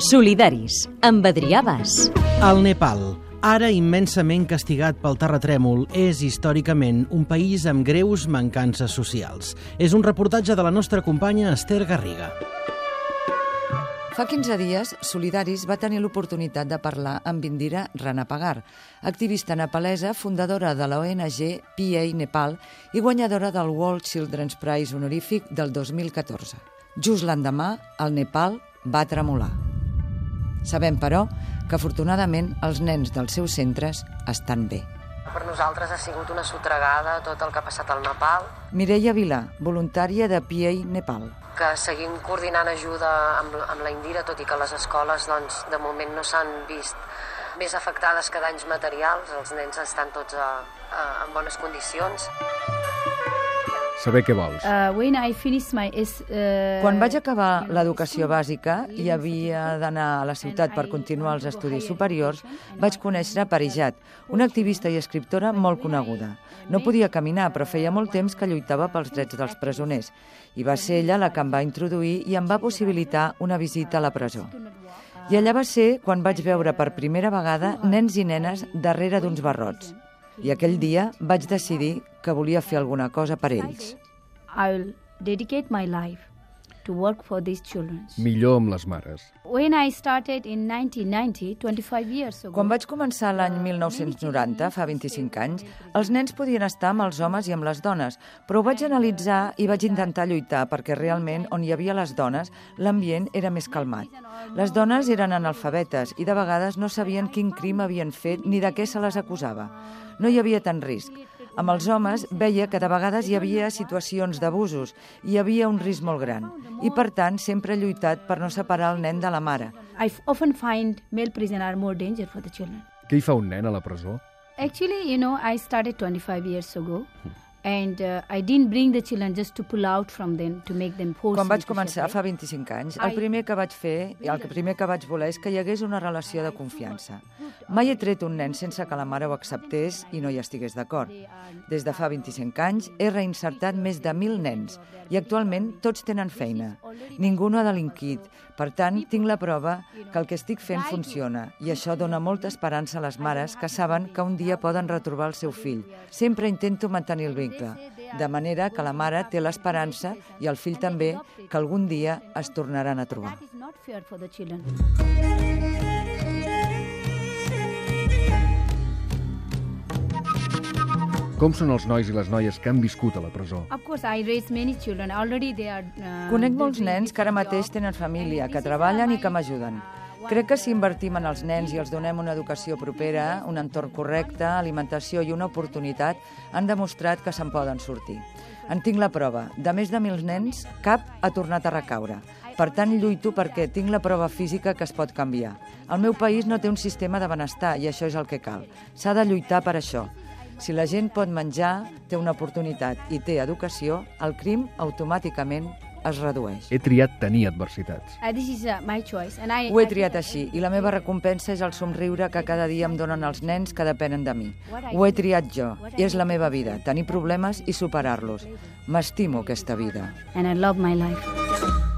Solidaris, amb Adrià Bas. El Nepal, ara immensament castigat pel terratrèmol, és històricament un país amb greus mancances socials. És un reportatge de la nostra companya Esther Garriga. Fa 15 dies, Solidaris va tenir l'oportunitat de parlar amb Indira Ranapagar, activista nepalesa, fundadora de la ONG PA Nepal i guanyadora del World Children's Prize honorífic del 2014. Just l'endemà, el Nepal va tremolar. Sabem, però, que afortunadament els nens dels seus centres estan bé. Per nosaltres ha sigut una sotregada tot el que ha passat al Nepal, Mireia Vilà, voluntària de PA Nepal. que seguim coordinant ajuda amb, amb la Indira, tot i que les escoles doncs, de moment no s'han vist més afectades que danys materials. Els nens estan tots a, a, en bones condicions. Saber què vols. Uh, when I finished my S, uh, Quan vaig acabar l'educació bàsica i havia d'anar a la ciutat per continuar els estudis superiors, vaig conèixer Parijat, una activista i escriptora molt coneguda. No podia caminar, però feia molt temps que lluitava pels drets dels presoners. I va ser ella la que em va introduir i em va possibilitar una visita a la presó. I allà va ser quan vaig veure per primera vegada nens i nenes darrere d'uns barrots. I aquell dia vaig decidir que volia fer alguna cosa per ells. I will dedicate my life to work for these children. Millor amb les mares. When I started in 1990, 25 years ago, Quan vaig començar l'any 1990, fa 25 anys, els nens podien estar amb els homes i amb les dones, però ho vaig analitzar i vaig intentar lluitar perquè realment on hi havia les dones, l'ambient era més calmat. Les dones eren analfabetes i de vegades no sabien quin crim havien fet ni de què se les acusava. No hi havia tant risc. Amb els homes veia que de vegades hi havia situacions d'abusos i hi havia un risc molt gran. I per tant sempre he lluitat per no separar el nen de la mare. I often find male prisoners are more danger for the children. Què hi fa un nen a la presó? Actually, you know, I started 25 years ago, and uh, I didn't bring the children just to pull out from them to make them force. Quan vaig començar, fa 25 anys, el primer que vaig fer i el primer que vaig voler és que hi hagués una relació de confiança. Mai he tret un nen sense que la mare ho acceptés i no hi estigués d'acord. Des de fa 25 anys he reinsertat més de 1.000 nens i actualment tots tenen feina. Ningú no ha delinquit. Per tant, tinc la prova que el que estic fent funciona i això dona molta esperança a les mares que saben que un dia poden retrobar el seu fill. Sempre intento mantenir el vincle, de manera que la mare té l'esperança i el fill també que algun dia es tornaran a trobar. Com són els nois i les noies que han viscut a la presó? Uh, Conec molts nens que ara mateix tenen família, que treballen i que m'ajuden. Crec que si invertim en els nens i els donem una educació propera, un entorn correcte, alimentació i una oportunitat, han demostrat que se'n poden sortir. En tinc la prova. De més de mil nens, cap ha tornat a recaure. Per tant, lluito perquè tinc la prova física que es pot canviar. El meu país no té un sistema de benestar i això és el que cal. S'ha de lluitar per això. Si la gent pot menjar, té una oportunitat i té educació, el crim automàticament es redueix. He triat tenir adversitats. Uh, this is my choice, and I. Ho he triat així i la meva recompensa és el somriure que cada dia em donen els nens que depenen de mi. Ho he triat jo i és la meva vida, tenir problemes i superar-los. M'estimo aquesta vida. And I love my life.